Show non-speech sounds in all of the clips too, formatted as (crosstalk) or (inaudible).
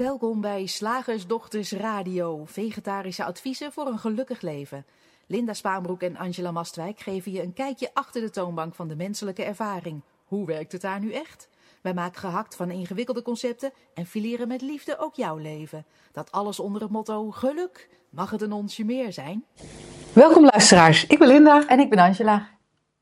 Welkom bij Slagersdochters Radio, vegetarische adviezen voor een gelukkig leven. Linda Spaanbroek en Angela Mastwijk geven je een kijkje achter de toonbank van de menselijke ervaring. Hoe werkt het daar nu echt? Wij maken gehakt van ingewikkelde concepten en fileren met liefde ook jouw leven. Dat alles onder het motto geluk. Mag het een onsje meer zijn? Welkom luisteraars, ik ben Linda. En ik ben Angela.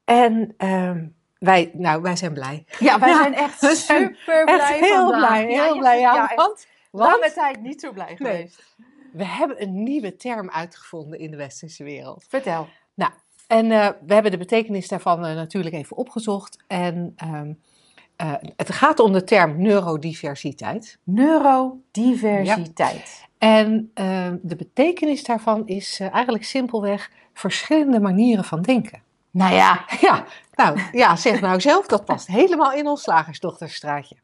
En ehm, wij, nou, wij zijn blij. Ja, wij Ja, zijn echt super blij heel vandaag. blij, heel ja, blij. Ja, echt want, lange tijd niet zo blij Nee. geweest. we hebben een nieuwe term uitgevonden in de westerse wereld. Vertel. En eh, we hebben de betekenis daarvan eh, natuurlijk even opgezocht. En ehm, eh, het gaat om de term neurodiversiteit. Neurodiversiteit. En ehm, de betekenis daarvan is eigenlijk simpelweg verschillende manieren van denken. Nou ja, (laughs) Ja, nou ja, zeg nou zelf, dat past helemaal in ons slagersdochterstraatje.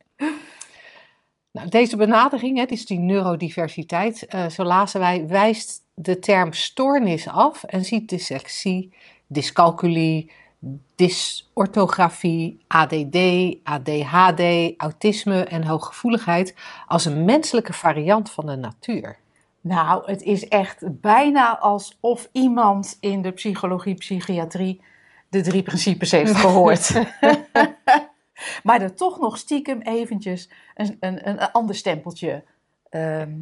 Nou, deze benadering, hè, dus die neurodiversiteit, eh, zo lazen wij, wijst de term stoornis af en ziet dyslexie, dyscalculie, dysorthografie, ADD, ADHD, autisme en hooggevoeligheid als een menselijke variant van de natuur. nou, het is echt bijna alsof iemand in de psychologie, psychiatrie de drie principes heeft gehoord. (laughs) (laughs) maar er toch nog stiekem eventjes een, een, een ander stempeltje ehm,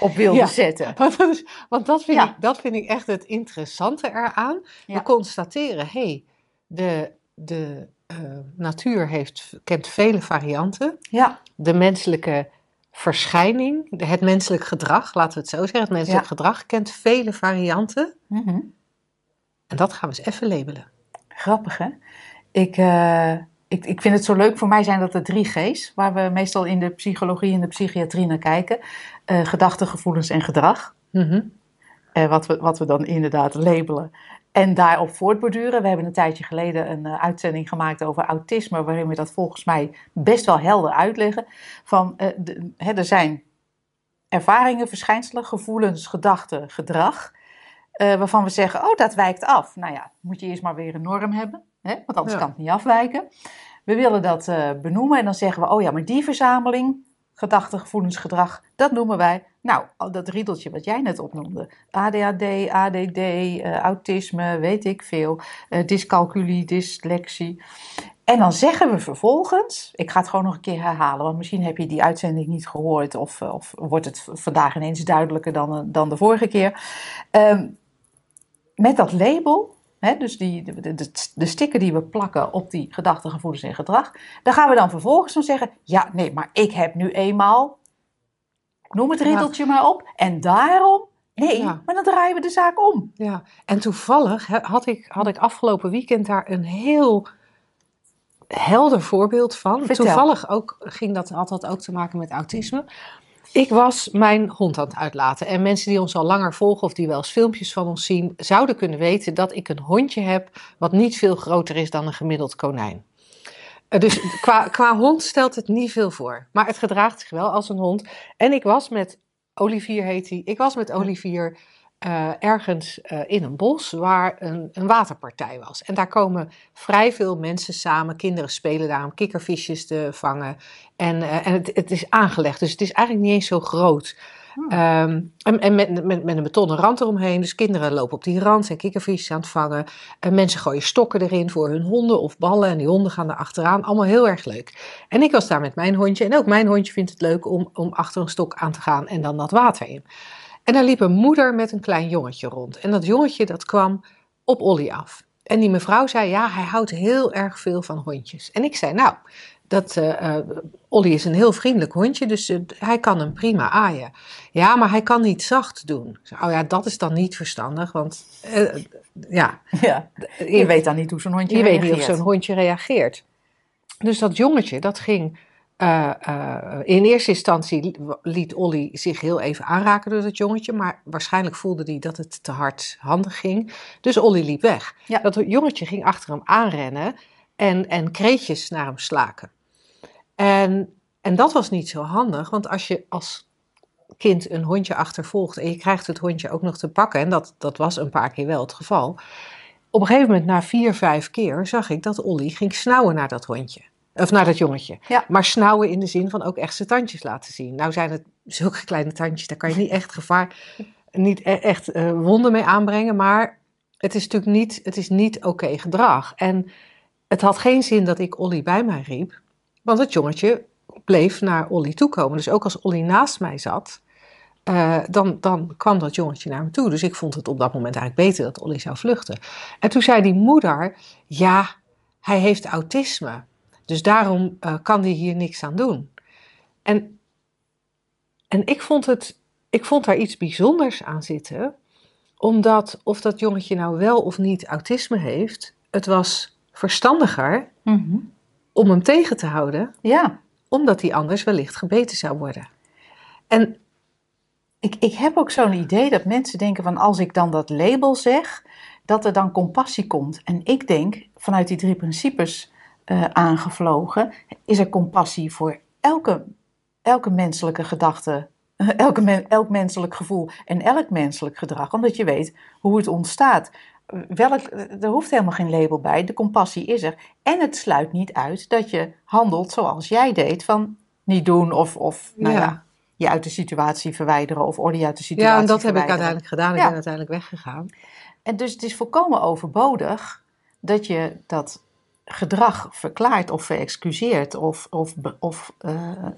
op wilde Ja. zetten. (laughs) Want dat, is- want dat, vind Ja. ik, dat vind ik echt het interessante eraan. Ja. We constateren, hé, hey, de, de eh, natuur heeft, kent vele varianten. Ja, De menselijke verschijning, het menselijk gedrag, laten we het zo zeggen, het menselijk gedrag kent vele varianten. mhm. En dat gaan we eens even labelen. Grappig, hè? Ik, eh, ik, ik vind het zo leuk. Voor mij zijn dat de drie G's, waar we meestal in de psychologie en de psychiatrie naar kijken. Eh, gedachten, gevoelens en gedrag. Eh, wat, we, wat we dan inderdaad labelen. En daarop voortborduren. We hebben een tijdje geleden een eh, uitzending gemaakt over autisme, waarin we dat volgens mij best wel helder uitleggen. Van, de, hè, er zijn ervaringen, verschijnselen, gevoelens, gedachten, gedrag. waarvan we zeggen, oh, dat wijkt af. Nou ja, moet je eerst maar weer een norm hebben, hè? want anders Ja. kan het niet afwijken. We willen dat eh, benoemen en dan zeggen we, oh ja, maar die verzameling, gedachten, gevoelens, gedrag, dat noemen wij, nou, dat riedeltje wat jij net opnoemde. ADHD, ADD, eh, autisme, weet ik veel, eh, dyscalculie, dyslexie. En dan zeggen we vervolgens, ik ga het gewoon nog een keer herhalen, want misschien heb je die uitzending niet gehoord of, of wordt het vandaag ineens duidelijker dan, dan de vorige keer. Ehm, met dat label, dus die, de, de, de sticker die we plakken op die gedachten, gevoelens en gedrag, daar gaan we dan vervolgens van zeggen, ja nee, maar ik heb nu eenmaal, noem het riddeltje maar op, en daarom, nee, Ja. maar dan draaien we de zaak om. Ja, en toevallig had ik, had ik afgelopen weekend daar een heel helder voorbeeld van. Vertel. Toevallig ook, ging dat, had dat ook te maken met autisme. Ik was mijn hond aan het uitlaten. En mensen die ons al langer volgen of die wel eens filmpjes van ons zien, zouden kunnen weten dat ik een hondje heb wat niet veel groter is dan een gemiddeld konijn. Eh, Dus qua, qua hond stelt het niet veel voor. Maar het gedraagt zich wel als een hond. En ik was met Olivier, heet hij. Ik was met Olivier eh, ergens eh, in een bos waar een, een waterpartij was. En daar komen vrij veel mensen samen. Kinderen spelen daar om kikkervisjes te vangen. En, eh, en het, het is aangelegd, dus het is eigenlijk niet eens zo groot. Hmm. Ehm, en en met, met, met een betonnen rand eromheen. Dus kinderen lopen op die rand, zijn kikkervisjes aan het vangen. En mensen gooien stokken erin voor hun honden of ballen. En die honden gaan er achteraan. Allemaal heel erg leuk. En ik was daar met mijn hondje. En ook mijn hondje vindt het leuk om, om achter een stok aan te gaan en dan dat water in. En daar liep een moeder met een klein jongetje rond. En dat jongetje dat kwam op Olly af. En die mevrouw zei, ja, hij houdt heel erg veel van hondjes. En ik zei, nou, dat, eh, Olly is een heel vriendelijk hondje, dus eh, hij kan hem prima aaien. Ja, maar hij kan niet zacht doen. Oh ja, dat is dan niet verstandig, want ja, Ja, je weet dan niet hoe zo'n hondje je weet niet of reageert. zo'n hondje reageert. Dus dat jongetje, dat ging. Eh, eh, in eerste instantie liet Olly zich heel even aanraken door dat jongetje, maar waarschijnlijk voelde hij dat het te hardhandig ging. Dus Olly liep weg. Ja. Dat jongetje ging achter hem aanrennen en, en kreetjes naar hem slaken. En, en dat was niet zo handig, want als je als kind een hondje achtervolgt en je krijgt het hondje ook nog te pakken, en dat, dat was een paar keer wel het geval. Op een gegeven moment, na vier, vijf keer, zag ik dat Olly ging snauwen naar dat hondje. Of naar dat jongetje. Ja. Maar snauwen in de zin van ook echt zijn tandjes laten zien. Nou zijn het zulke kleine tandjes, daar kan je niet echt gevaar, niet e- echt eh, wonden mee aanbrengen. Maar het is natuurlijk niet, het is niet oké gedrag. En het had geen zin dat ik Olly bij mij riep, want het jongetje bleef naar Olly toekomen. Dus ook als Olly naast mij zat, eh, dan, dan kwam dat jongetje naar me toe. Dus ik vond het op dat moment eigenlijk beter dat Olly zou vluchten. En toen zei die moeder, ja, hij heeft autisme. Dus daarom eh, kan hij hier niks aan doen. En, en ik, vond het, ik vond daar iets bijzonders aan zitten. Omdat of dat jongetje nou wel of niet autisme heeft, het was verstandiger Mhm. om hem tegen te houden, Ja, omdat hij anders wellicht gebeten zou worden. En ik, ik heb ook zo'n idee dat mensen denken van als ik dan dat label zeg, dat er dan compassie komt. En ik denk, vanuit die drie principes eh, aangevlogen, is er compassie voor elke, elke menselijke gedachte, elke men- elk menselijk gevoel en elk menselijk gedrag. Omdat je weet hoe het ontstaat. Welk, er hoeft helemaal geen label bij, de compassie is er. En het sluit niet uit dat je handelt zoals jij deed, van niet doen of, of nou ja. Ja. je uit de situatie verwijderen of Olly uit de situatie ja, en dat heb ik verwijderen. uiteindelijk gedaan. Ik Ja. ben uiteindelijk weggegaan. En dus het is volkomen overbodig dat je dat gedrag verklaart of verexcuseert of, of, of eh,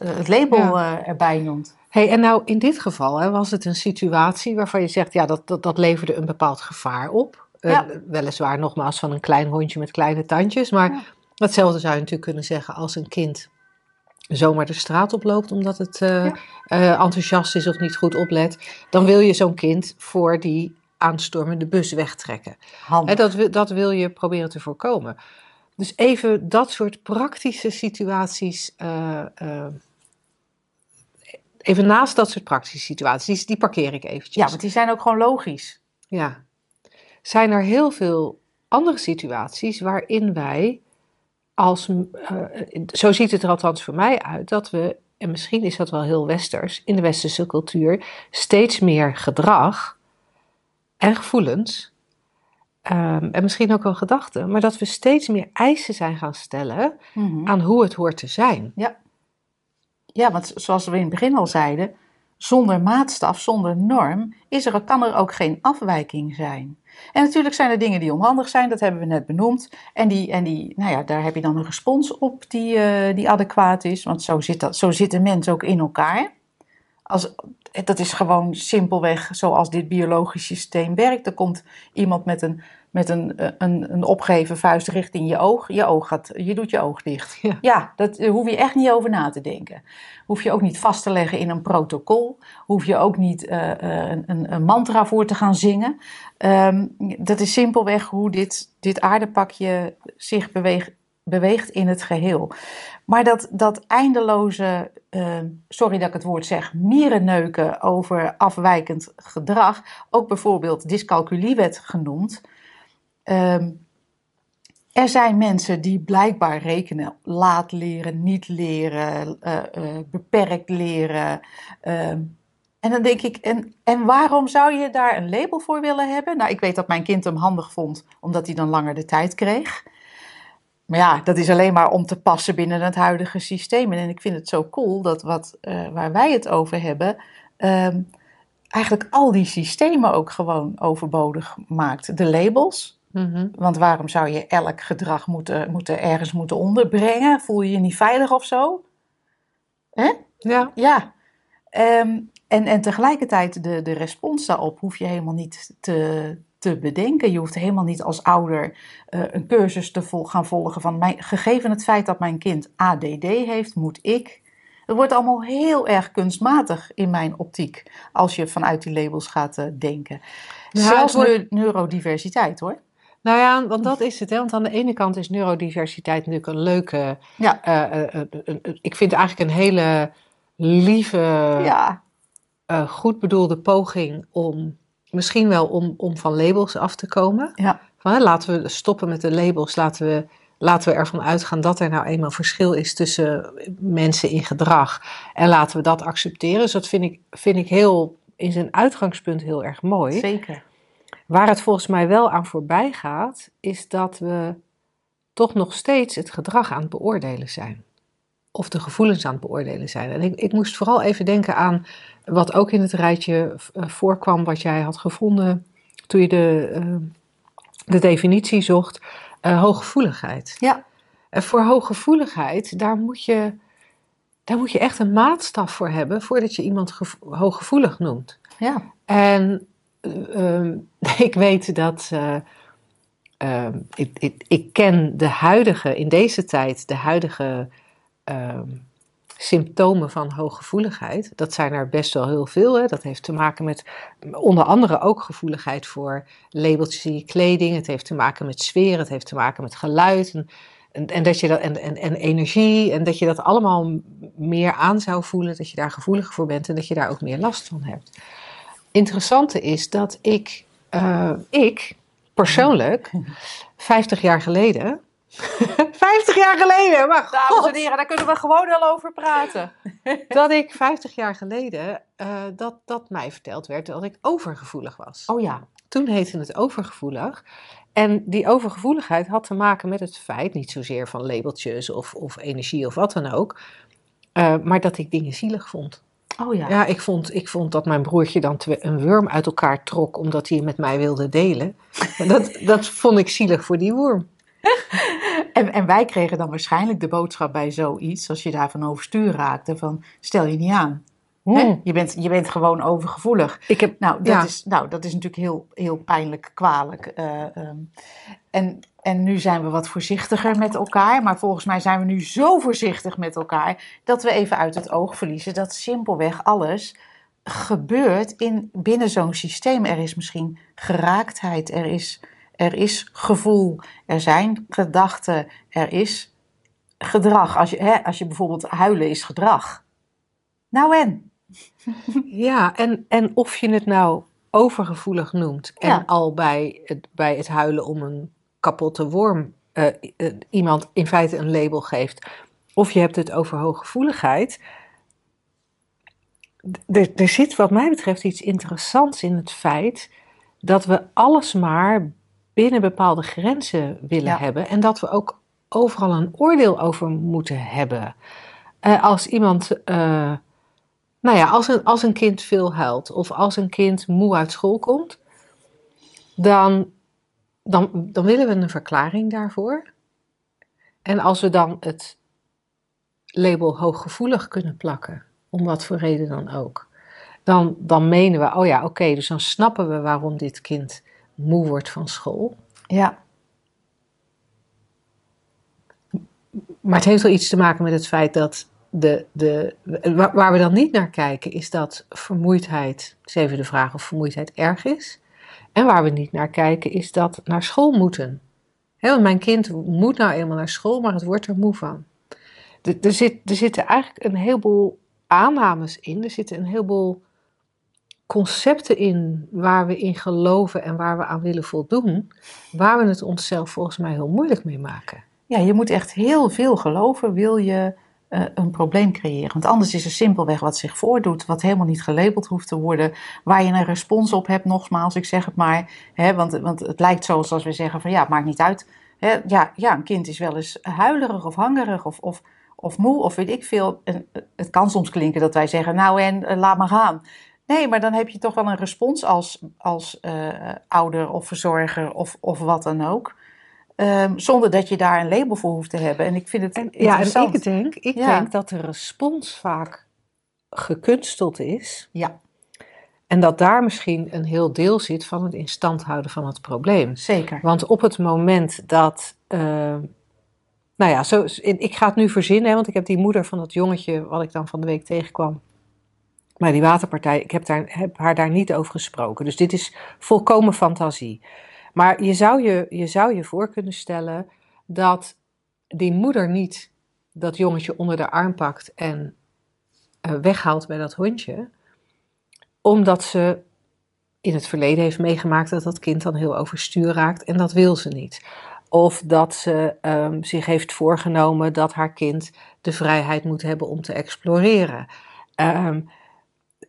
het label Ja. eh, erbij noemt. Hey, en nou in dit geval hè, was het een situatie waarvan je zegt, ja, dat, dat, dat leverde een bepaald gevaar op. Eh, weliswaar nogmaals van een klein hondje met kleine tandjes, maar Ja. hetzelfde zou je natuurlijk kunnen zeggen als een kind zomaar de straat oploopt omdat het eh, eh, enthousiast is of niet goed oplet. Dan wil je zo'n kind voor die aanstormende bus wegtrekken. Hè, dat, dat wil je proberen te voorkomen. Dus even dat soort praktische situaties. eh, eh, even naast dat soort praktische situaties, die, parkeer ik eventjes. Ja, want die zijn ook gewoon logisch. Ja. Zijn er heel veel andere situaties waarin wij als, eh, zo ziet het er althans voor mij uit, dat we, en misschien is dat wel heel westers, in de westerse cultuur steeds meer gedrag en gevoelens, ehm, en misschien ook wel gedachten, maar dat we steeds meer eisen zijn gaan stellen Mhm. aan hoe het hoort te zijn. Ja, want zoals we in het begin al zeiden, zonder maatstaf, zonder norm, is er, kan er ook geen afwijking zijn. En natuurlijk zijn er dingen die onhandig zijn, dat hebben we net benoemd. En, die, en die, nou ja, daar heb je dan een respons op die, eh, die adequaat is. Want zo zit, dat, zo zit een mens ook in elkaar. Als, dat is gewoon simpelweg zoals dit biologisch systeem werkt. Er komt iemand met een, met een, eh, een, een opgeheven vuist richting je oog. Je, oog gaat, je doet je oog dicht. Ja. Ja, daar hoef je echt niet over na te denken. Hoef je ook niet vast te leggen in een protocol. Hoef je ook niet eh, eh, een, een, een mantra voor te gaan zingen. Ehm, dat is simpelweg hoe dit, dit aardepakje zich beweegt, beweegt in het geheel. Maar dat, dat eindeloze, ehm, sorry dat ik het woord zeg, mierenneuken over afwijkend gedrag, ook bijvoorbeeld dyscalculie werd genoemd. Ehm, er zijn mensen die blijkbaar rekenen laat leren, niet leren, eh, eh, beperkt leren. ehm, en dan denk ik, en, en waarom zou je daar een label voor willen hebben? Nou, ik weet dat mijn kind hem handig vond, omdat hij dan langer de tijd kreeg. Maar ja, dat is alleen maar om te passen binnen het huidige systeem. En ik vind het zo cool dat wat, eh, waar wij het over hebben, ehm, eigenlijk al die systemen ook gewoon overbodig maakt. De labels, Mhm. want waarom zou je elk gedrag moeten, moeten ergens moeten onderbrengen? Voel je je niet veilig of zo? Hè? Ja, Ja. Ehm, en, en tegelijkertijd de, de respons daarop hoef je helemaal niet te, te bedenken. Je hoeft helemaal niet als ouder eh, een cursus te vol, gaan volgen van mijn, gegeven het feit dat mijn kind ADD heeft, moet ik. Het wordt allemaal heel erg kunstmatig in mijn optiek als je vanuit die labels gaat eh, denken. Zelfs wordt- neurodiversiteit hoor. nou ja, want dat is het. Hè? Want aan de ene kant is neurodiversiteit natuurlijk een leuke. Ja. eh, ik vind het eigenlijk een hele lieve, Ja, goed bedoelde poging om misschien wel om, om van labels af te komen. ja, Van, hè, laten we stoppen met de labels. Laten we, laten we ervan uitgaan dat er nou eenmaal verschil is tussen mensen in gedrag. En laten we dat accepteren. Dus dat vind ik, vind ik heel, in zijn uitgangspunt heel erg mooi. zeker. Waar het volgens mij wel aan voorbij gaat, is dat we toch nog steeds het gedrag aan het beoordelen zijn. Of de gevoelens aan het beoordelen zijn. En ik, ik moest vooral even denken aan wat ook in het rijtje uh, voorkwam, wat jij had gevonden toen je de, uh, de definitie zocht, uh, hooggevoeligheid. Ja. En voor hooggevoeligheid, daar moet, je, daar moet je echt een maatstaf voor hebben voordat je iemand hooggevoelig noemt. Ja. En ehm, (laughs) ik weet dat. Ehm, ik, ik, ik, ken de huidige, in deze tijd, de huidige ehm, symptomen van hooggevoeligheid. Dat zijn er best wel heel veel. Hè. Dat heeft te maken met onder andere ook gevoeligheid voor labeltjes in je kleding. Het heeft te maken met sfeer, het heeft te maken met geluid. En, en, en dat je dat, en, en, en energie. En dat je dat allemaal meer aan zou voelen. Dat je daar gevoelig voor bent en dat je daar ook meer last van hebt. Interessante is dat ik, uh, ik persoonlijk, (laughs) 50 jaar geleden. (laughs) 50 jaar geleden, maar Dames en heren, daar kunnen we gewoon al over praten. (laughs) dat ik 50 jaar geleden, uh, dat, dat mij verteld werd dat ik overgevoelig was. Oh ja. Toen heette het overgevoelig. En die overgevoeligheid had te maken met het feit, niet zozeer van labeltjes of, of energie of wat dan ook, uh, maar dat ik dingen zielig vond. Oh ja. Ja, ik vond, ik wond dat mijn broertje dan een worm uit elkaar trok omdat hij met mij wilde delen. (laughs) dat, dat vond ik zielig voor die worm. En, en wij kregen dan waarschijnlijk de boodschap bij zoiets, als je daarvan overstuur raakte, van stel je niet aan. Hmm. Je, bent, je bent gewoon overgevoelig. Ik heb, nou, dat ja. is, nou, dat is natuurlijk heel, heel pijnlijk, kwalijk. Uh, um, en, en nu zijn we wat voorzichtiger met elkaar. Maar volgens mij zijn we nu zo voorzichtig met elkaar dat we even uit het oog verliezen dat simpelweg alles gebeurt in, binnen zo'n systeem. Er is misschien geraaktheid, er is, er is gevoel, er zijn gedachten, er is gedrag. Als je, hè, als je bijvoorbeeld huilen is gedrag. Nou en? (laughs) Ja, en, en of je het nou overgevoelig noemt en Ja. al bij het, bij het huilen om een kapotte worm eh, eh, iemand in feite een label geeft, of je hebt het over hooggevoeligheid. D- er zit wat mij betreft iets interessants in het feit dat we alles maar binnen bepaalde grenzen willen Ja. hebben en dat we ook overal een oordeel over moeten hebben. Eh, als iemand, eh, nou ja, als een, als een kind veel huilt of als een kind moe uit school komt, dan, dan, dan willen we een verklaring daarvoor. En als we dan het label hooggevoelig kunnen plakken, om wat voor reden dan ook, dan, dan menen we, oh ja, oké, dus dan snappen we waarom dit kind moe wordt van school. Ja. Maar het heeft wel iets te maken met het feit dat de, de, waar, we dan niet naar kijken, is dat vermoeidheid, is even de vraag of vermoeidheid erg is. En waar we niet naar kijken, is dat naar school moeten. Want mijn kind moet nou eenmaal naar school, maar het wordt er moe van. Er, er, zit, er zitten eigenlijk een heleboel aannames in, er zitten een heleboel concepten in waar we in geloven en waar we aan willen voldoen, waar we het onszelf volgens mij heel moeilijk mee maken. Ja, je moet echt heel veel geloven, wil je eh, een probleem creëren. Want anders is er simpelweg wat zich voordoet, wat helemaal niet gelabeld hoeft te worden, waar je een respons op hebt, nogmaals, ik zeg het maar. Hè, want, want het lijkt zo als we zeggen van ja, het maakt niet uit. Hè, ja, ja, een kind is wel eens huilerig of hangerig of, of, of moe of weet ik veel. En, eh, het kan soms klinken dat wij zeggen, nou en eh, laat maar gaan. Nee, maar dan heb je toch wel een respons als, als eh, ouder of verzorger of, of wat dan ook. Ehm, zonder dat je daar een label voor hoeft te hebben. En ik vind het En, ja, en interessant. ik denk, ik Ja. denk dat de respons vaak gekunsteld is. Ja, En dat daar misschien een heel deel zit van het in stand houden van het probleem. zeker. Want op het moment dat. eh, nou ja, zo, ik ga het nu verzinnen, hè, want ik heb die moeder van dat jongetje. wat ik dan van de week tegenkwam. Bij die waterpartij. Ik heb, daar, heb haar daar niet over gesproken. Dus dit is volkomen fantasie. Maar je zou je, je zou je voor kunnen stellen dat die moeder niet dat jongetje onder de arm pakt en eh, weghaalt bij dat hondje, omdat ze in het verleden heeft meegemaakt dat dat kind dan heel overstuur raakt en dat wil ze niet. Of dat ze ehm, zich heeft voorgenomen dat haar kind de vrijheid moet hebben om te exploreren. Ehm,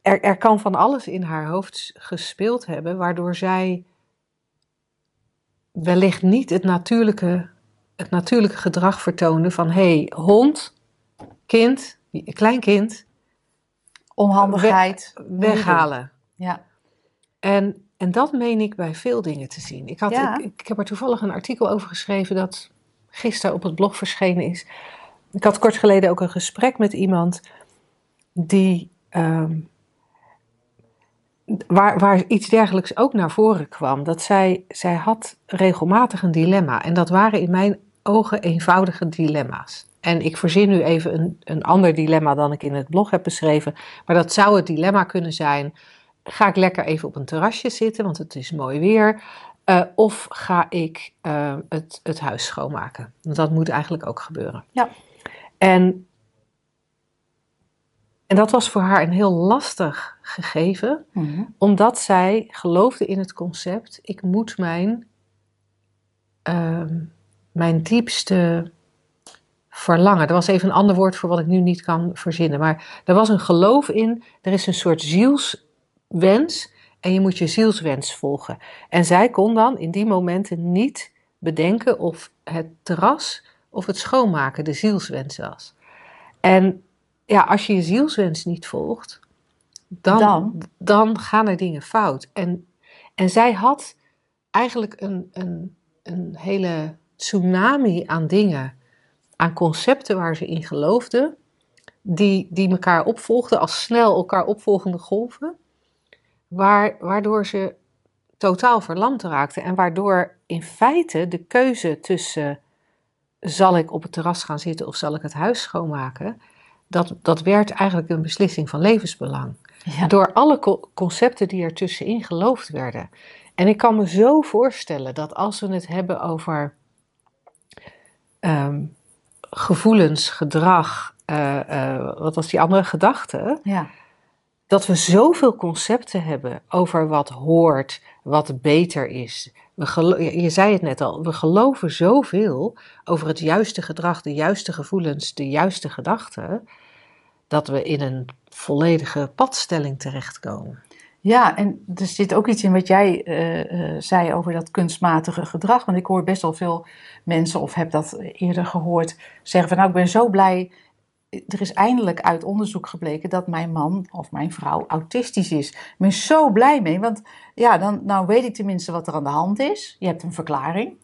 er, er kan van alles in haar hoofd gespeeld hebben, waardoor zij wellicht niet het natuurlijke, het natuurlijke gedrag vertoonde van hé, hey, hond, kind, een klein kind, Onhandigheid. weghalen. Ja. En, en dat meen ik bij veel dingen te zien. Ik, had, Ja. ik, ik heb er toevallig een artikel over geschreven dat gisteren op het blog verschenen is. Ik had kort geleden ook een gesprek met iemand die. ehm, waar, waar iets dergelijks ook naar voren kwam. Dat zij, zij had regelmatig een dilemma. En dat waren in mijn ogen eenvoudige dilemma's. En ik verzin nu even een, een ander dilemma dan ik in het blog heb beschreven. Maar dat zou het dilemma kunnen zijn: ga ik lekker even op een terrasje zitten, want het is mooi weer. eh, of ga ik eh, het, het huis schoonmaken? Want dat moet eigenlijk ook gebeuren. Ja. En, en dat was voor haar een heel lastig gegeven, Mhm. omdat zij geloofde in het concept: ik moet mijn, ehm, mijn diepste verlangen. Er was even een ander woord voor wat ik nu niet kan verzinnen. Maar er was een geloof in, er is een soort zielswens en je moet je zielswens volgen. En zij kon dan in die momenten niet bedenken of het terras of het schoonmaken de zielswens was. En ja, als je je zielswens niet volgt, dan, dan? Dan? gaan er dingen fout. En, en zij had eigenlijk een, een, een hele tsunami aan dingen aan concepten waar ze in geloofden, die, die elkaar opvolgden als snel elkaar opvolgende golven, waar, waardoor ze totaal verlamd raakten en waardoor in feite de keuze tussen zal ik op het terras gaan zitten of zal ik het huis schoonmaken, dat, dat werd eigenlijk een beslissing van levensbelang. Ja. Door alle co- concepten die er tussenin geloofd werden. En ik kan me zo voorstellen dat als we het hebben over ehm, gevoelens, gedrag, eh, eh, wat was die andere gedachte? Ja. Dat we zoveel concepten hebben over wat hoort, wat beter is. We je zei het net al, we geloven zoveel over het juiste gedrag, de juiste gevoelens, de juiste gedachten, dat we in een volledige padstelling terechtkomen. Ja, en er zit ook iets in wat jij eh, eh, zei over dat kunstmatige gedrag. Want ik hoor best wel veel mensen, of heb dat eerder gehoord, zeggen van nou ik ben zo blij. Er is eindelijk uit onderzoek gebleken dat mijn man of mijn vrouw autistisch is. Ik ben zo blij mee, want ja, dan nou weet ik tenminste wat er aan de hand is. Je hebt een verklaring.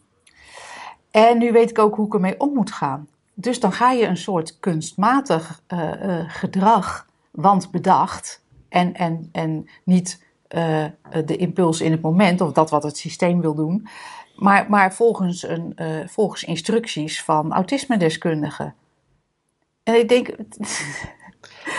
En nu weet ik ook hoe ik ermee om moet gaan. Dus dan ga je een soort kunstmatig eh, eh, gedrag, want bedacht, en, en, en niet uh, de impuls in het moment of dat wat het systeem wil doen, maar, maar volgens, een, volgens instructies van autisme-deskundigen. En ik denk. (laughs)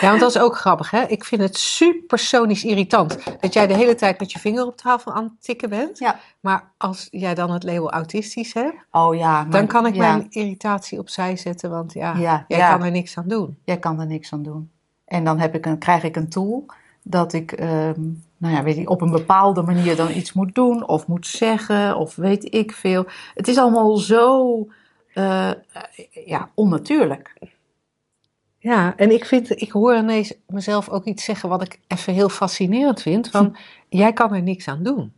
Ja, want dat is ook grappig, hè? Ik vind het supersonisch irritant dat jij de hele tijd met je vinger op tafel aan het tikken bent. Ja. Maar als jij dan het label autistisch hebt, oh ja, maar, dan kan ik ja. mijn irritatie opzij zetten, want ja, Ja, jij kan er niks aan doen. Jij kan er niks aan doen. En dan heb ik een, krijg ik een tool dat ik, ehm, nou ja, weet ik, op een bepaalde manier dan iets moet doen of moet zeggen of weet ik veel. Het is allemaal zo eh, ja, onnatuurlijk. Ja, en ik, vind, ik hoor ineens mezelf ook iets zeggen wat ik even heel fascinerend vind. Van, jij kan er niks aan doen.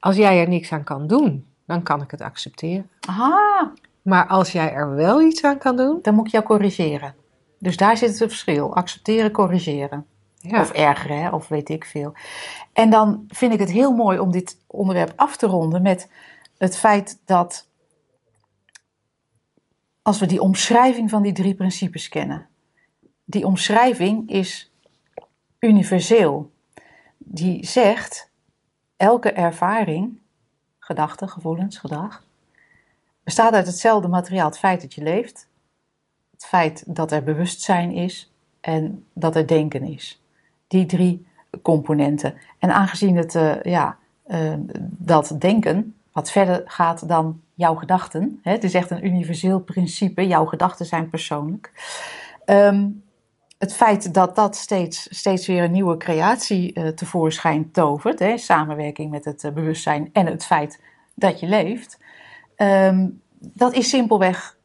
Als jij er niks aan kan doen, dan kan ik het accepteren. Aha, Maar als jij er wel iets aan kan doen, dan moet ik jou corrigeren. Dus daar zit het verschil. Accepteren, corrigeren. ja. Of ergeren, hè, of weet ik veel. En dan vind ik het heel mooi om dit onderwerp af te ronden met het feit dat als we die omschrijving van die drie principes kennen, die omschrijving is universeel. Die zegt, elke ervaring, gedachte, gevoelens, gedrag, bestaat uit hetzelfde materiaal. Het feit dat je leeft, het feit dat er bewustzijn is en dat er denken is. Die drie componenten. En aangezien het, uh, ja, uh, dat denken wat verder gaat dan jouw gedachten, hè, het is echt een universeel principe, jouw gedachten zijn persoonlijk. Um, het feit dat dat steeds, steeds weer een nieuwe creatie uh, tevoorschijn tovert, hè, samenwerking met het uh, bewustzijn en het feit dat je leeft, um, dat is simpelweg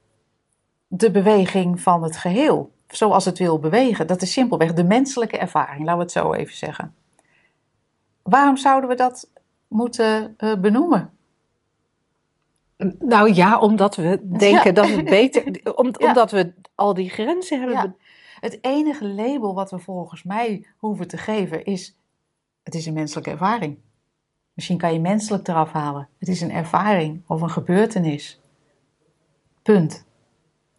de beweging van het geheel, zoals het wil bewegen. Dat is simpelweg de menselijke ervaring, laten we het zo even zeggen. Waarom zouden we dat moeten uh, benoemen? Nou ja, omdat we denken Ja. dat het (laughs) beter, om, Ja. omdat we al die grenzen hebben Ja. Het enige label wat we volgens mij hoeven te geven is: het is een menselijke ervaring. Misschien kan je menselijk eraf halen. Het is een ervaring of een gebeurtenis. Punt.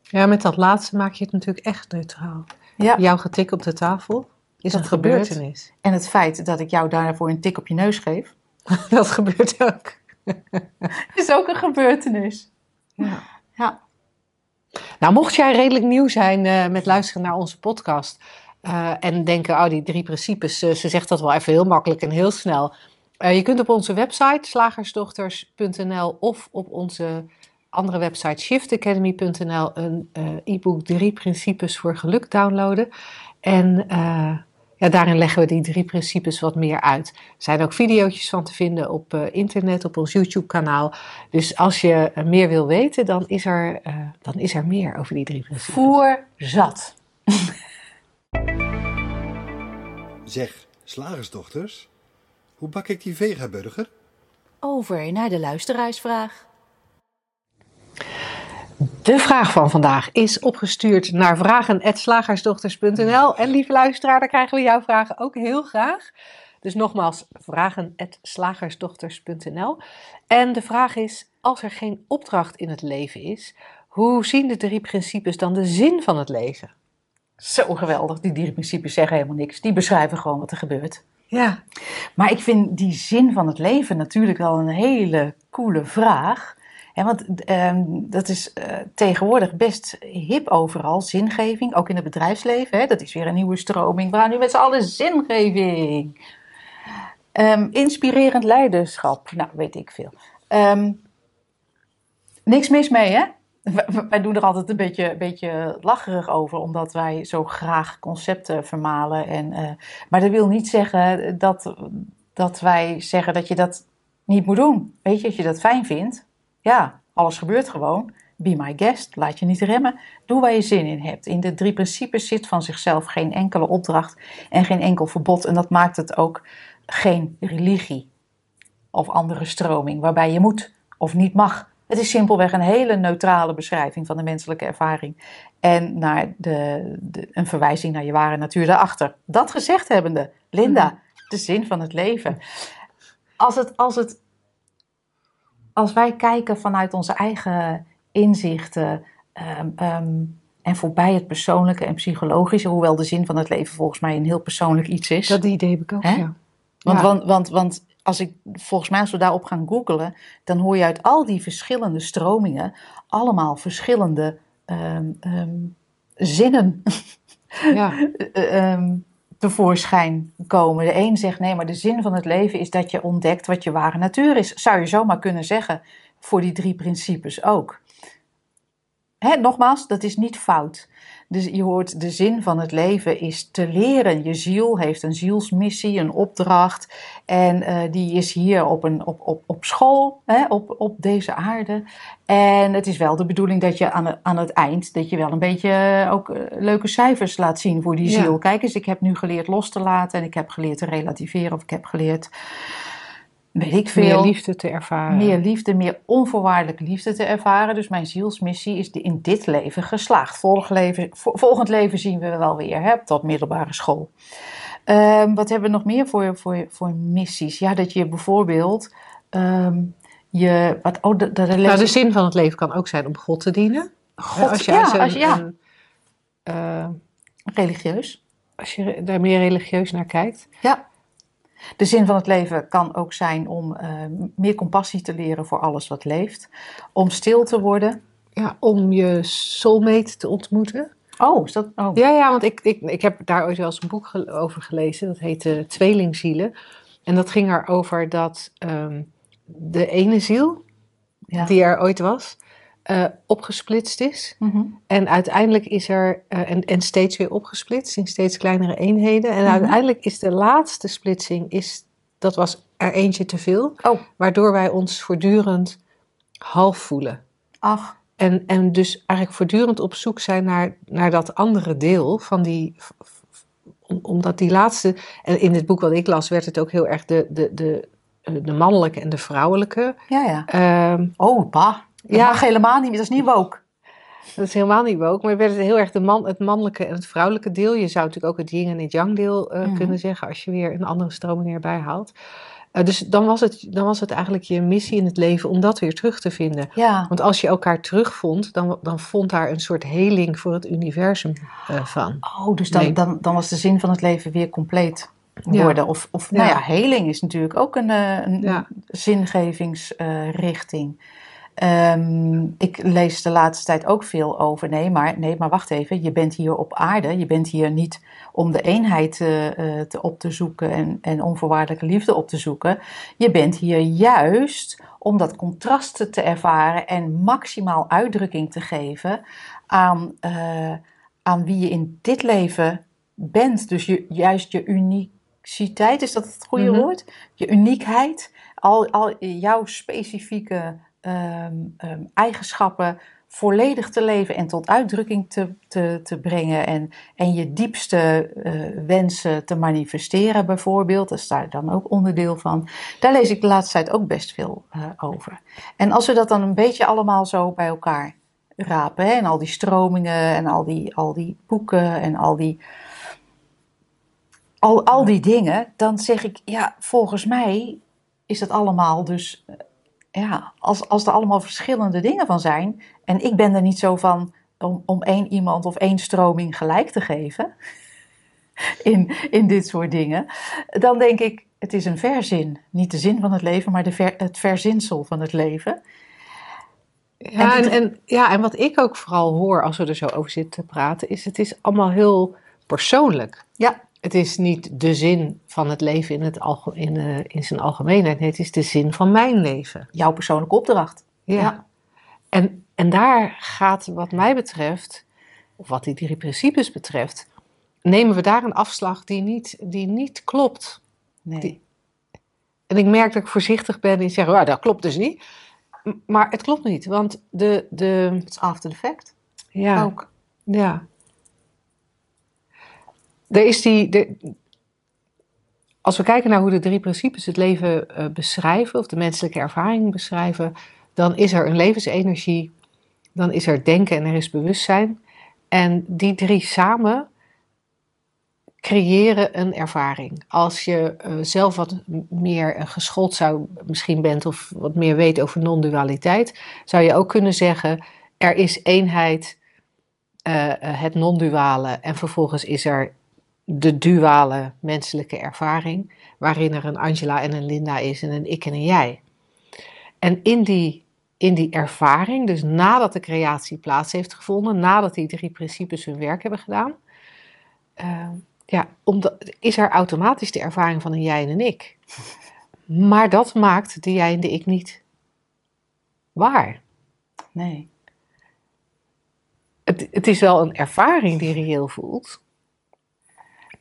Ja, met dat laatste maak je het natuurlijk echt neutraal. Ja. Jouw getik op de tafel is Dat een gebeurt. gebeurtenis. En het feit dat ik jou daarvoor een tik op je neus geef, (laughs) dat gebeurt ook. (laughs) is ook een gebeurtenis. Ja. Ja. Nou, mocht jij redelijk nieuw zijn eh, met luisteren naar onze podcast eh, en denken, oh, die drie principes, eh, ze zegt dat wel even heel makkelijk en heel snel. Je kunt op onze website slagersdochters.nl of op onze andere website shiftacademy.nl een e-book drie principes voor geluk downloaden. En ja, daarin leggen we die drie principes wat meer uit. Er zijn ook video's van te vinden op eh, internet, op ons YouTube kanaal. Dus als je eh, meer wil weten, dan is, er, eh, dan is er meer over die drie principes. Voer zat. Zeg, slagersdochters, hoe bak ik die vegaburger? Over naar de luisteraarsvraag. De vraag van vandaag is opgestuurd naar vragen.slagersdochters.nl. En lieve luisteraar, daar krijgen we jouw vragen ook heel graag. Dus nogmaals, vragen.slagersdochters.nl. En de vraag is, als er geen opdracht in het leven is, hoe zien de drie principes dan de zin van het leven? Zo geweldig. Die drie principes zeggen helemaal niks. Die beschrijven gewoon wat er gebeurt. Ja, Maar ik vind die zin van het leven natuurlijk wel een hele coole vraag. Want ehm, dat is eh, tegenwoordig best hip overal, zingeving, ook in het bedrijfsleven. Hè, dat is weer een nieuwe stroming. We gaan nu met z'n allen zingeving. Ehm, inspirerend leiderschap, nou weet ik veel. Ehm, niks mis mee, hè? Wij- Wij doen er altijd een beetje, beetje lacherig over, omdat wij zo graag concepten vermalen. En, eh, maar dat wil niet zeggen dat, dat wij zeggen dat je dat niet moet doen. Weet je, als je dat fijn vindt, ja, alles gebeurt gewoon. Be my guest, laat je niet remmen. Doe waar je zin in hebt. In de drie principes zit van zichzelf geen enkele opdracht en geen enkel verbod. En dat maakt het ook geen religie of andere stroming waarbij je moet of niet mag. Het is simpelweg een hele neutrale beschrijving van de menselijke ervaring. En naar de, de, een verwijzing naar je ware natuur daarachter. Dat gezegd hebbende, Linda, de zin van het leven. Als, het, als, het, als wij kijken vanuit onze eigen inzichten ehm, ehm, en voorbij het persoonlijke en psychologische, hoewel de zin van het leven volgens mij een heel persoonlijk iets is. dat idee heb ik ook, Hè? ja. Want, Ja. want, want, want als ik, volgens mij als we daarop gaan googelen, dan hoor je uit al die verschillende stromingen allemaal verschillende ehm, zinnen ja. (laughs) tevoorschijn komen. De een zegt nee, maar de zin van het leven is dat je ontdekt wat je ware natuur is. Zou je zomaar kunnen zeggen voor die drie principes ook. Hè, nogmaals, dat is niet fout. Dus je hoort, de zin van het leven is te leren. Je ziel heeft een zielsmissie, een opdracht. En eh, die is hier op, een, op, op, op school, hè, op, op deze aarde. En het is wel de bedoeling dat je aan, het- aan het eind, dat je wel een beetje eh, ook eh, leuke cijfers laat zien voor die Ja. ziel. Kijk eens, ik heb nu geleerd los te laten en ik heb geleerd te relativeren. Of ik heb geleerd, weet ik veel Meer liefde te ervaren. meer liefde, meer onvoorwaardelijke liefde te ervaren. Dus mijn zielsmissie is in dit leven geslaagd. Volgend leven, vo- volgend leven zien we wel weer hè, tot middelbare school. Ehm, wat hebben we nog meer voor, voor, voor missies? Ja, dat je bijvoorbeeld ehm, je. Wat, oh, de, de, Nou, de zin van het leven kan ook zijn om God te dienen. God, als je, ja, als je, als je- ja. een- eh, religieus. als je daar meer religieus naar kijkt. Ja. De zin van het leven kan ook zijn om eh, meer compassie te leren voor alles wat leeft. Om stil te worden. Ja, om je soulmate te ontmoeten. Oh, is dat. Oh. Ja, ja, want ik, ik, ik heb daar ooit wel eens een boek ge- over gelezen. Dat heette Tweelingzielen. En dat ging erover dat ehm, de ene ziel, Ja. die er ooit was, eh, opgesplitst is. Mhm. En uiteindelijk is er, eh, en, en steeds weer opgesplitst in steeds kleinere eenheden. En Mhm. uiteindelijk is de laatste splitsing, is, dat was er eentje te veel. Oh, Waardoor wij ons voortdurend half voelen. ach. En, en dus eigenlijk voortdurend op zoek zijn naar, naar dat andere deel van die. om- Omdat die laatste. En in het boek wat ik las, werd het ook heel erg de, de, de, eh, de mannelijke en de vrouwelijke. Ja, ja. Ehm, Oh, bah. Dat Ja. mag helemaal niet meer. Dat is niet woke. Dat is helemaal niet woke, maar werd het heel erg de man, het mannelijke en het vrouwelijke deel. Je zou natuurlijk ook het yin en het yang deel eh, Mhm. kunnen zeggen als je weer een andere stroming erbij haalt. Eh, dus dan was, het, dan was het eigenlijk je missie in het leven om dat weer terug te vinden. Ja, Want als je elkaar terugvond, dan, dan vond daar een soort heling voor het universum eh, van. oh, dus dan, Nee. dan, dan was de zin van het leven weer compleet Ja. worden. Of, of nou Ja. heling is natuurlijk ook een, een Ja. zingevingsrichting. Ehm, ik lees de laatste tijd ook veel over. Nee maar, nee, maar wacht even. Je bent hier op aarde. Je bent hier niet om de eenheid eh, eh, te op te zoeken en, en onvoorwaardelijke liefde op te zoeken. Je bent hier juist om dat contrast te ervaren en maximaal uitdrukking te geven aan, eh, aan wie je in dit leven bent. Dus je, juist je uniciteit, is dat het goede Mhm. woord? Je uniekheid, al, al jouw specifieke ehm, ehm, eigenschappen volledig te leven en tot uitdrukking te, te, te brengen en, en je diepste eh, wensen te manifesteren bijvoorbeeld. Dat is daar dan ook onderdeel van. Daar lees ik de laatste tijd ook best veel eh, over. En als we dat dan een beetje allemaal zo bij elkaar rapen hè, en al die stromingen en al die, al die boeken en al die, al, al die dingen, dan zeg ik ja, volgens mij is dat allemaal dus eh, ja, als, als er allemaal verschillende dingen van zijn, en ik ben er niet zo van om, om één iemand of één stroming gelijk te geven (laughs) in, in dit soort dingen, dan denk ik, het is een verzin. Niet de zin van het leven, maar de ver, het verzinsel van het leven. Ja En en, ja, en wat ik ook vooral hoor als we er zo over zitten te praten, is het is allemaal heel persoonlijk. Ja, Het is niet de zin van het leven in, het alge- in, eh, in zijn algemeenheid. Nee, het is de zin van mijn leven. jouw persoonlijke opdracht. Ja. Ja. En, en daar gaat, wat mij betreft, of wat die drie principes betreft, nemen we daar een afslag die niet, die niet klopt. Nee. Die- En ik merk dat ik voorzichtig ben in zeggen, "Ah, dat klopt dus niet. M- Maar het klopt niet, want de, de, Het is after the fact. ja, Ook. ja. Er is die, als we kijken naar hoe de drie principes het leven eh, beschrijven, of de menselijke ervaring beschrijven, dan is er een levensenergie, dan is er denken en er is bewustzijn. En die drie samen creëren een ervaring. Als je eh, zelf wat meer eh, geschoold zou misschien bent of wat meer weet over non-dualiteit, zou je ook kunnen zeggen: er is eenheid, het non-duale, en vervolgens is er de duale menselijke ervaring, waarin er een Angela en een Linda is en een ik en een jij. En in die, in die ervaring, dus nadat de creatie plaats heeft gevonden, nadat die drie principes hun werk hebben gedaan, eh, ja, omdat, is er automatisch de ervaring van een jij en een ik. (laughs) Maar dat maakt de jij en de ik niet waar. Nee. Het, het is wel een ervaring die reëel voelt.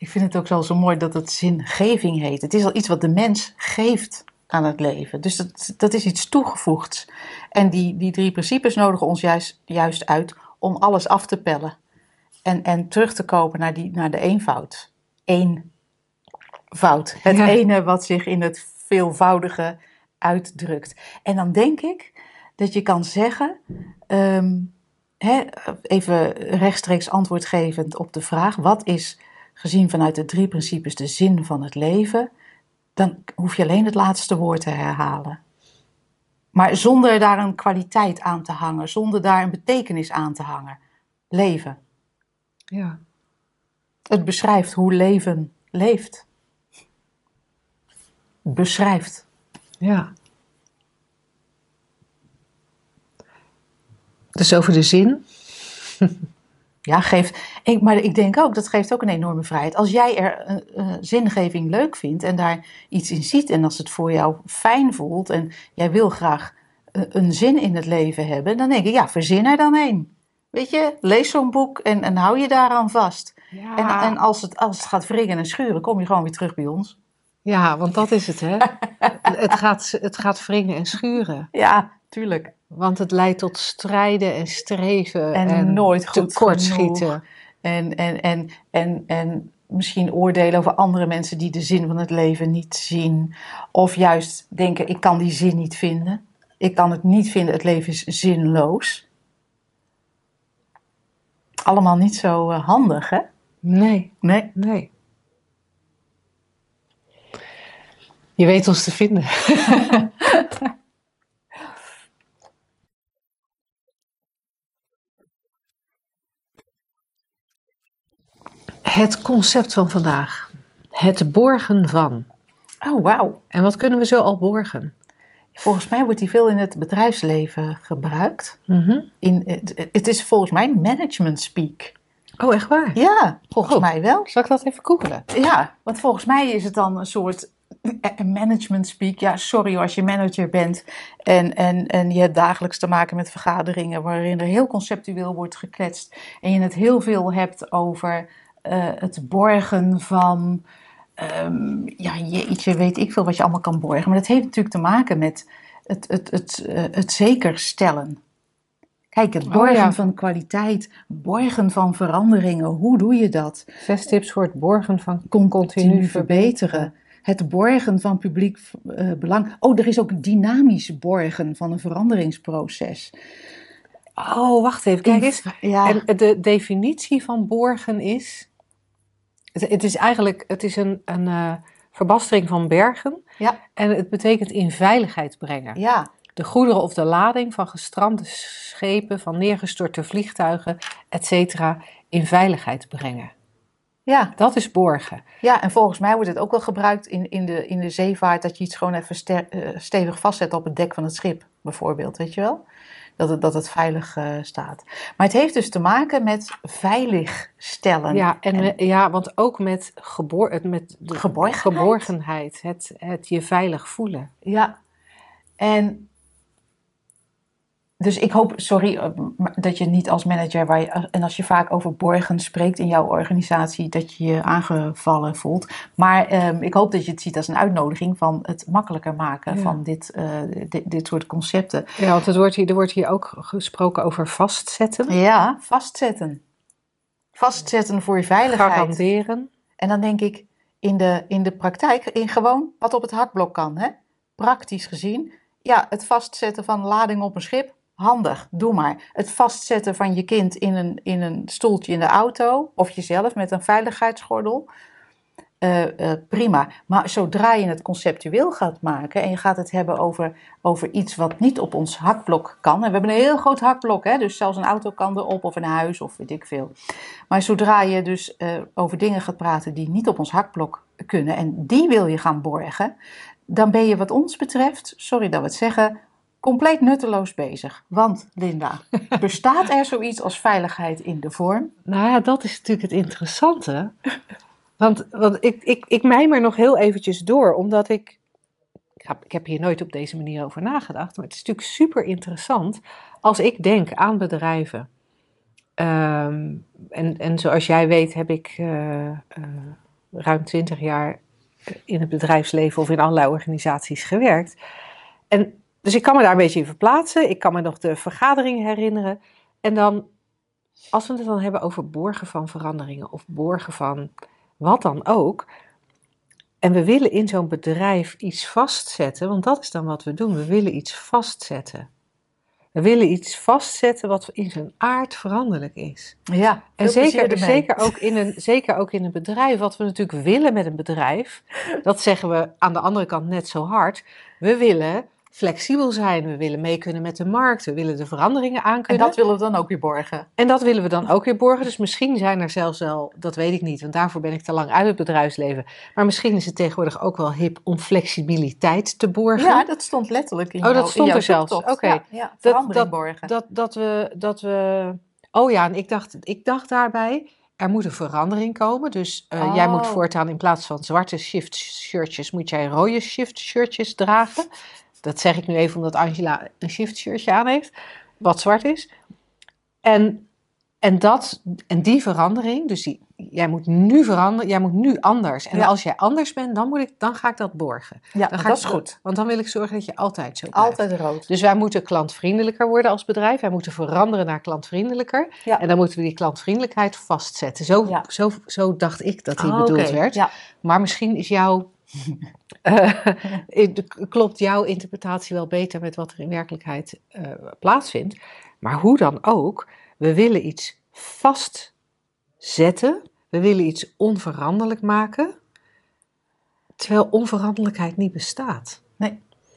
Ik vind het ook zo, zo mooi dat het zingeving heet. Het is al iets wat de mens geeft aan het leven. Dus dat, dat is iets toegevoegds. En die, die drie principes nodigen ons juist, juist uit om alles af te pellen. En, en terug te komen naar, die, naar de eenvoud. Eenvoud. Het Ja. ene wat zich in het veelvoudige uitdrukt. En dan denk ik dat je kan zeggen, ehm, hè, even rechtstreeks antwoord gevend op de vraag: wat is gezien vanuit de drie principes de zin van het leven? Dan hoef je alleen het laatste woord te herhalen. Maar zonder daar een kwaliteit aan te hangen, zonder daar een betekenis aan te hangen. Leven. Ja. Het beschrijft hoe leven leeft. Beschrijft. Ja. Dus over de zin. (laughs) Ja, geeft. Ik, maar ik denk ook, dat geeft ook een enorme vrijheid. Als jij er een eh, zingeving leuk vindt en daar iets in ziet en als het voor jou fijn voelt en jij wil graag eh, een zin in het leven hebben, dan denk ik, ja, verzin er dan een. Weet je, lees zo'n boek en, en hou je daaraan vast. Ja. En, en als, het, als het gaat wringen en schuren, kom je gewoon weer terug bij ons. ja, want dat is het, hè? (laughs) het, gaat, het gaat wringen en schuren. Ja, tuurlijk. Want het leidt tot strijden en streven. En nooit goed tekortschieten. En, en, en, en, en misschien oordelen over andere mensen die de zin van het leven niet zien. Of juist denken, ik kan die zin niet vinden. Ik kan het niet vinden, het leven is zinloos. Allemaal niet zo eh, handig, hè? Nee, Nee. nee. Je weet ons te vinden. (laughs) Het concept van vandaag. Het borgen van. Oh, wauw. En wat kunnen we zo al borgen? Volgens mij wordt die veel in het bedrijfsleven gebruikt. Mhm. In, het, het is volgens mij management speak. Oh, echt waar? Ja, volgens Oh. mij wel. Zal ik dat even googelen? Ja, want volgens mij is het dan een soort eh, management speak. Ja, sorry als je manager bent en, en, en je hebt dagelijks te maken met vergaderingen waarin er heel conceptueel wordt gekletst. En je het heel veel hebt over het borgen van, ehm, ja jeetje, weet ik veel wat je allemaal kan borgen. Maar dat heeft natuurlijk te maken met het, het, het, eh, het zeker stellen. Kijk, het Oh, borgen ja. van kwaliteit, borgen van veranderingen, hoe doe je dat? Zes tips voor het borgen van continu verbeteren. Het borgen van publiek eh, belang. Oh, er is ook dynamisch borgen van een veranderingsproces. Oh, wacht even. Kijk eens. Ja, En de definitie van borgen is. Het, het is eigenlijk het is een, een eh, verbastering van bergen. ja, En het betekent in veiligheid brengen. ja, De goederen of de lading van gestrande schepen, van neergestorte vliegtuigen, etc. in veiligheid brengen. ja, Dat is borgen. ja, en volgens mij wordt het ook wel gebruikt in, in, de, in de zeevaart dat je iets gewoon even ster- eh, stevig vastzet op het dek van het schip, bijvoorbeeld, weet je wel? Dat het, dat het veilig eh, staat. Maar het heeft dus te maken met veilig stellen. Ja, en, En- me- ja, want ook met, gebor, het, met de Geborgenheid? geborgenheid, het, het je veilig voelen. Ja, en dus ik hoop, sorry, eh, dat je niet als manager, waar je, en als je vaak over borgen spreekt in jouw organisatie, dat je je aangevallen voelt. Maar ehm, ik hoop dat je het ziet als een uitnodiging van het makkelijker maken Ja. van dit, eh, dit, dit soort concepten. Ja, want het wordt hier, er wordt hier ook gesproken over vastzetten, Ja, vastzetten. Vastzetten voor je veiligheid. garanderen. En dan denk ik, in de, in de praktijk, in gewoon wat op het hakblok kan, hè? praktisch gezien. Ja, het vastzetten van lading op een schip, handig, doe maar. Het vastzetten van je kind in een, in een stoeltje in de auto, of jezelf met een veiligheidsgordel, eh, eh, prima. Maar zodra je het conceptueel gaat maken en je gaat het hebben over, over iets wat niet op ons hakblok kan. En we hebben een heel groot hakblok, hè? dus zelfs een auto kan erop of een huis of weet ik veel. Maar zodra je dus eh, over dingen gaat praten die niet op ons hakblok kunnen en die wil je gaan borgen, dan ben je wat ons betreft, sorry dat we het zeggen, compleet nutteloos bezig. Want Linda, (laughs) bestaat er zoiets als veiligheid in de vorm? Nou ja, dat is natuurlijk het interessante. Want, want ik, ik, ik mijmer nog heel eventjes door, omdat ik... Ik heb, ik heb hier nooit op deze manier over nagedacht, maar het is natuurlijk super interessant als ik denk aan bedrijven. Ehm, en, en zoals jij weet heb ik eh, eh, ruim twintig jaar in het bedrijfsleven of in allerlei organisaties gewerkt. En, dus ik kan me daar een beetje in verplaatsen. Ik kan me nog de vergaderingen herinneren. En dan, als we het dan hebben over borgen van veranderingen of borgen van wat dan ook. En we willen in zo'n bedrijf iets vastzetten, want dat is dan wat we doen. We willen iets vastzetten. We willen iets vastzetten wat in zijn aard veranderlijk is. Ja, En zeker, zeker, ook in een, zeker ook in een bedrijf, wat we natuurlijk willen met een bedrijf, dat zeggen we aan de andere kant net zo hard. We willen flexibel zijn, we willen mee kunnen met de markt, we willen de veranderingen En aankunnen. dat willen we dan ook weer borgen. En dat willen we dan ook weer borgen. Dus misschien zijn er zelfs wel, dat weet ik niet, want daarvoor ben ik te lang uit het bedrijfsleven. Maar misschien is het tegenwoordig ook wel hip om flexibiliteit te borgen. Ja, dat stond letterlijk in Oh, dat jouw- stond jouw er zelfs. Oké. Ja, ja, verandering borgen. Dat, dat, we, dat we. Oh ja, en ik dacht, ik dacht daarbij. Er moet een verandering komen. Dus eh, jij moet Oh. voortaan in plaats van zwarte shift shirtjes, moet jij rode shift shirtjes dragen. Dat zeg ik nu even omdat Angela een shift shirtje aan heeft, wat zwart is. En, en, dat, en die verandering, dus die, jij moet nu veranderen, jij moet nu anders. En Ja. als jij anders bent, dan, moet ik, dan ga ik dat borgen. ja, Dan ga dat ik- is goed. Want dan wil ik zorgen dat je altijd zo blijft. Altijd rood. Dus wij moeten klantvriendelijker worden als bedrijf. Wij moeten veranderen naar klantvriendelijker. Ja. En dan moeten we die klantvriendelijkheid vastzetten. Zo, Ja. zo, zo dacht ik dat die Oh, bedoeld werd. Ja. Maar misschien is jouw, (laughs) eh, klopt jouw interpretatie wel beter met wat er in werkelijkheid eh, plaatsvindt. Maar hoe dan ook, we willen iets vastzetten. We willen iets onveranderlijk maken. Terwijl onveranderlijkheid niet bestaat.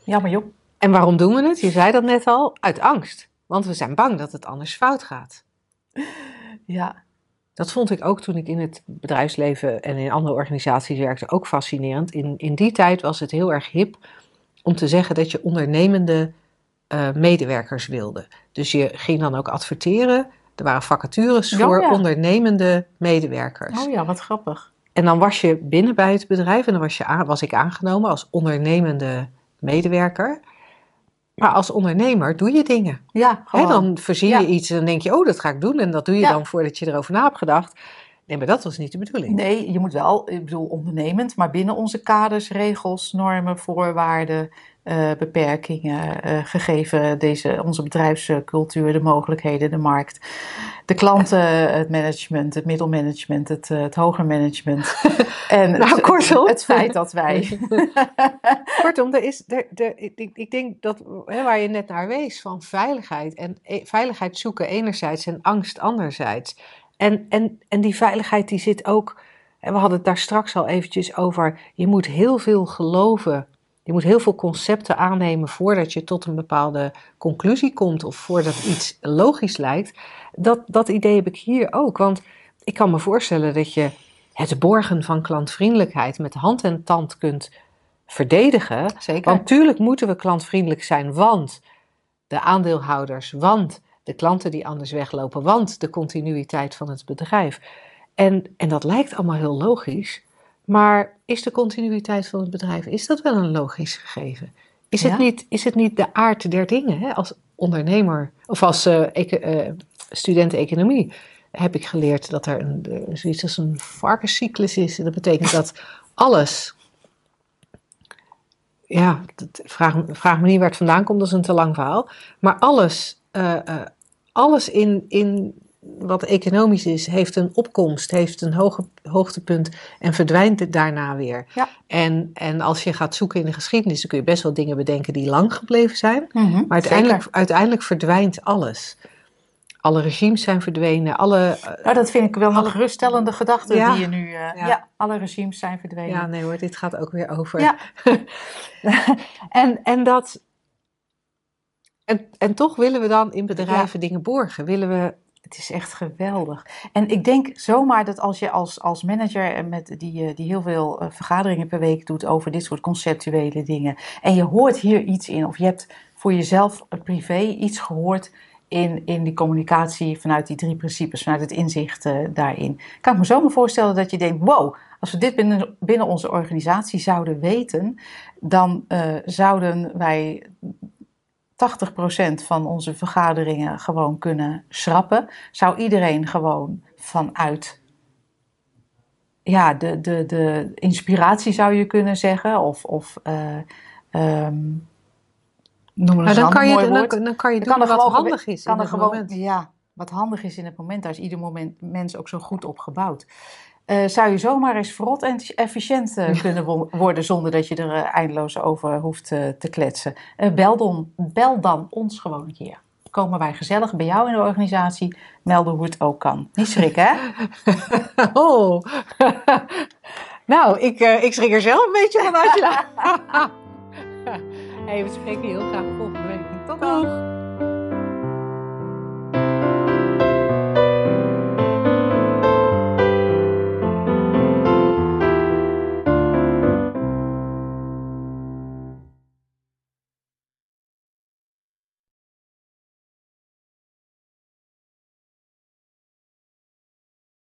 Jammer joh. En waarom doen we het? Je zei dat net al, uit angst. Want we zijn bang dat het anders fout gaat. Ja, Dat vond ik ook toen ik in het bedrijfsleven en in andere organisaties werkte ook fascinerend. In, in die tijd was het heel erg hip om te zeggen dat je ondernemende eh, medewerkers wilde. Dus je ging dan ook adverteren. Er waren vacatures Oh, voor ja. ondernemende medewerkers. oh ja, wat grappig. En dan was je binnen bij het bedrijf en dan was, je aan- was ik aangenomen als ondernemende medewerker. Maar als ondernemer doe je dingen. Ja, Hè, gewoon. dan verzin je Ja. iets en dan denk je, oh, dat ga ik doen. En dat doe je Ja. dan voordat je erover na hebt gedacht. Nee, maar dat was niet de bedoeling. Nee, je moet wel, ik bedoel ondernemend, maar binnen onze kaders, regels, normen, voorwaarden, eh, beperkingen, eh, gegeven deze, onze bedrijfscultuur, de mogelijkheden, de markt, de klanten, het management, het middelmanagement, het, eh, het hoger management. (laughs) En Nou, het, kortom. het feit dat wij. (laughs) Kortom, er is, er, er, ik, ik- ik denk dat hè, waar je net naar wees van veiligheid en e- veiligheid zoeken enerzijds en angst anderzijds. En, en, en die veiligheid die zit ook, en we hadden het daar straks al eventjes over, je moet heel veel geloven. Je moet heel veel concepten aannemen voordat je tot een bepaalde conclusie komt of voordat iets logisch lijkt. Dat, dat idee heb ik hier ook, want ik kan me voorstellen dat je het borgen van klantvriendelijkheid met hand en tand kunt verdedigen. Zeker. Want tuurlijk moeten we klantvriendelijk zijn, want de aandeelhouders, want de klanten die anders weglopen, want de continuïteit van het bedrijf. En, en dat lijkt allemaal heel logisch, maar is de continuïteit van het bedrijf, is dat wel een logisch gegeven? Is, Ja. het, niet, is het niet de aard der dingen? Hè? Als ondernemer of als eh, student economie heb ik geleerd dat er een, eh, zoiets als een varkenscyclus is. En dat betekent dat alles ja, vraag, vraag me niet waar het vandaan komt, dat is een te lang verhaal. Maar alles, alles in, in wat economisch is, heeft een opkomst, heeft een hoge, hoogtepunt en verdwijnt het daarna weer. Ja. En, en als je gaat zoeken in de geschiedenis, dan kun je best wel dingen bedenken die lang gebleven zijn. Mhm, Maar uiteindelijk, zeker. uiteindelijk verdwijnt alles. Alle regimes zijn verdwenen, alle... eh, Nou, dat vind ik wel een geruststellende gedachte Ja. die je nu... eh, Ja. ja. alle regimes zijn verdwenen. ja, nee hoor, dit gaat ook weer over. Ja. (laughs) en, en dat. En, en toch willen we dan in bedrijven dingen borgen. Willen we. Het is echt geweldig. En ik denk zomaar dat als je als, als manager met die, eh, die heel veel eh, vergaderingen per week doet over dit soort conceptuele dingen. En je hoort hier iets in, of je hebt voor jezelf eh, privé iets gehoord in, in die communicatie vanuit die drie principes, vanuit het inzicht daarin. Kan ik me zomaar voorstellen dat je denkt: wow, als we dit binnen, binnen onze organisatie zouden weten, dan zouden wij 80% van onze vergaderingen gewoon kunnen schrappen, zou iedereen gewoon vanuit ja, de, de, de inspiratie zou je kunnen zeggen, of, of eh, ehm, noem Maar eens dan kan je, dan, kan je Dan doen kan er wat gewoon handig is kan in er het gewoon, moment. Ja, wat handig is in het moment. Daar is ieder moment mens ook zo goed op gebouwd. Eh, zou je zomaar eens verrot en efficiënt eh, (laughs) kunnen wo- worden zonder dat je er eh, eindeloos over hoeft te kletsen. Bel, dan, bel dan ons gewoon een keer. Komen wij gezellig bij jou in de organisatie melden hoe het ook kan. Niet schrikken, hè? (laughs) Oh. (laughs) nou, ik, ik schrik er zelf een beetje van, Angela. hey, we spreken je heel graag volgende week. Tot dan.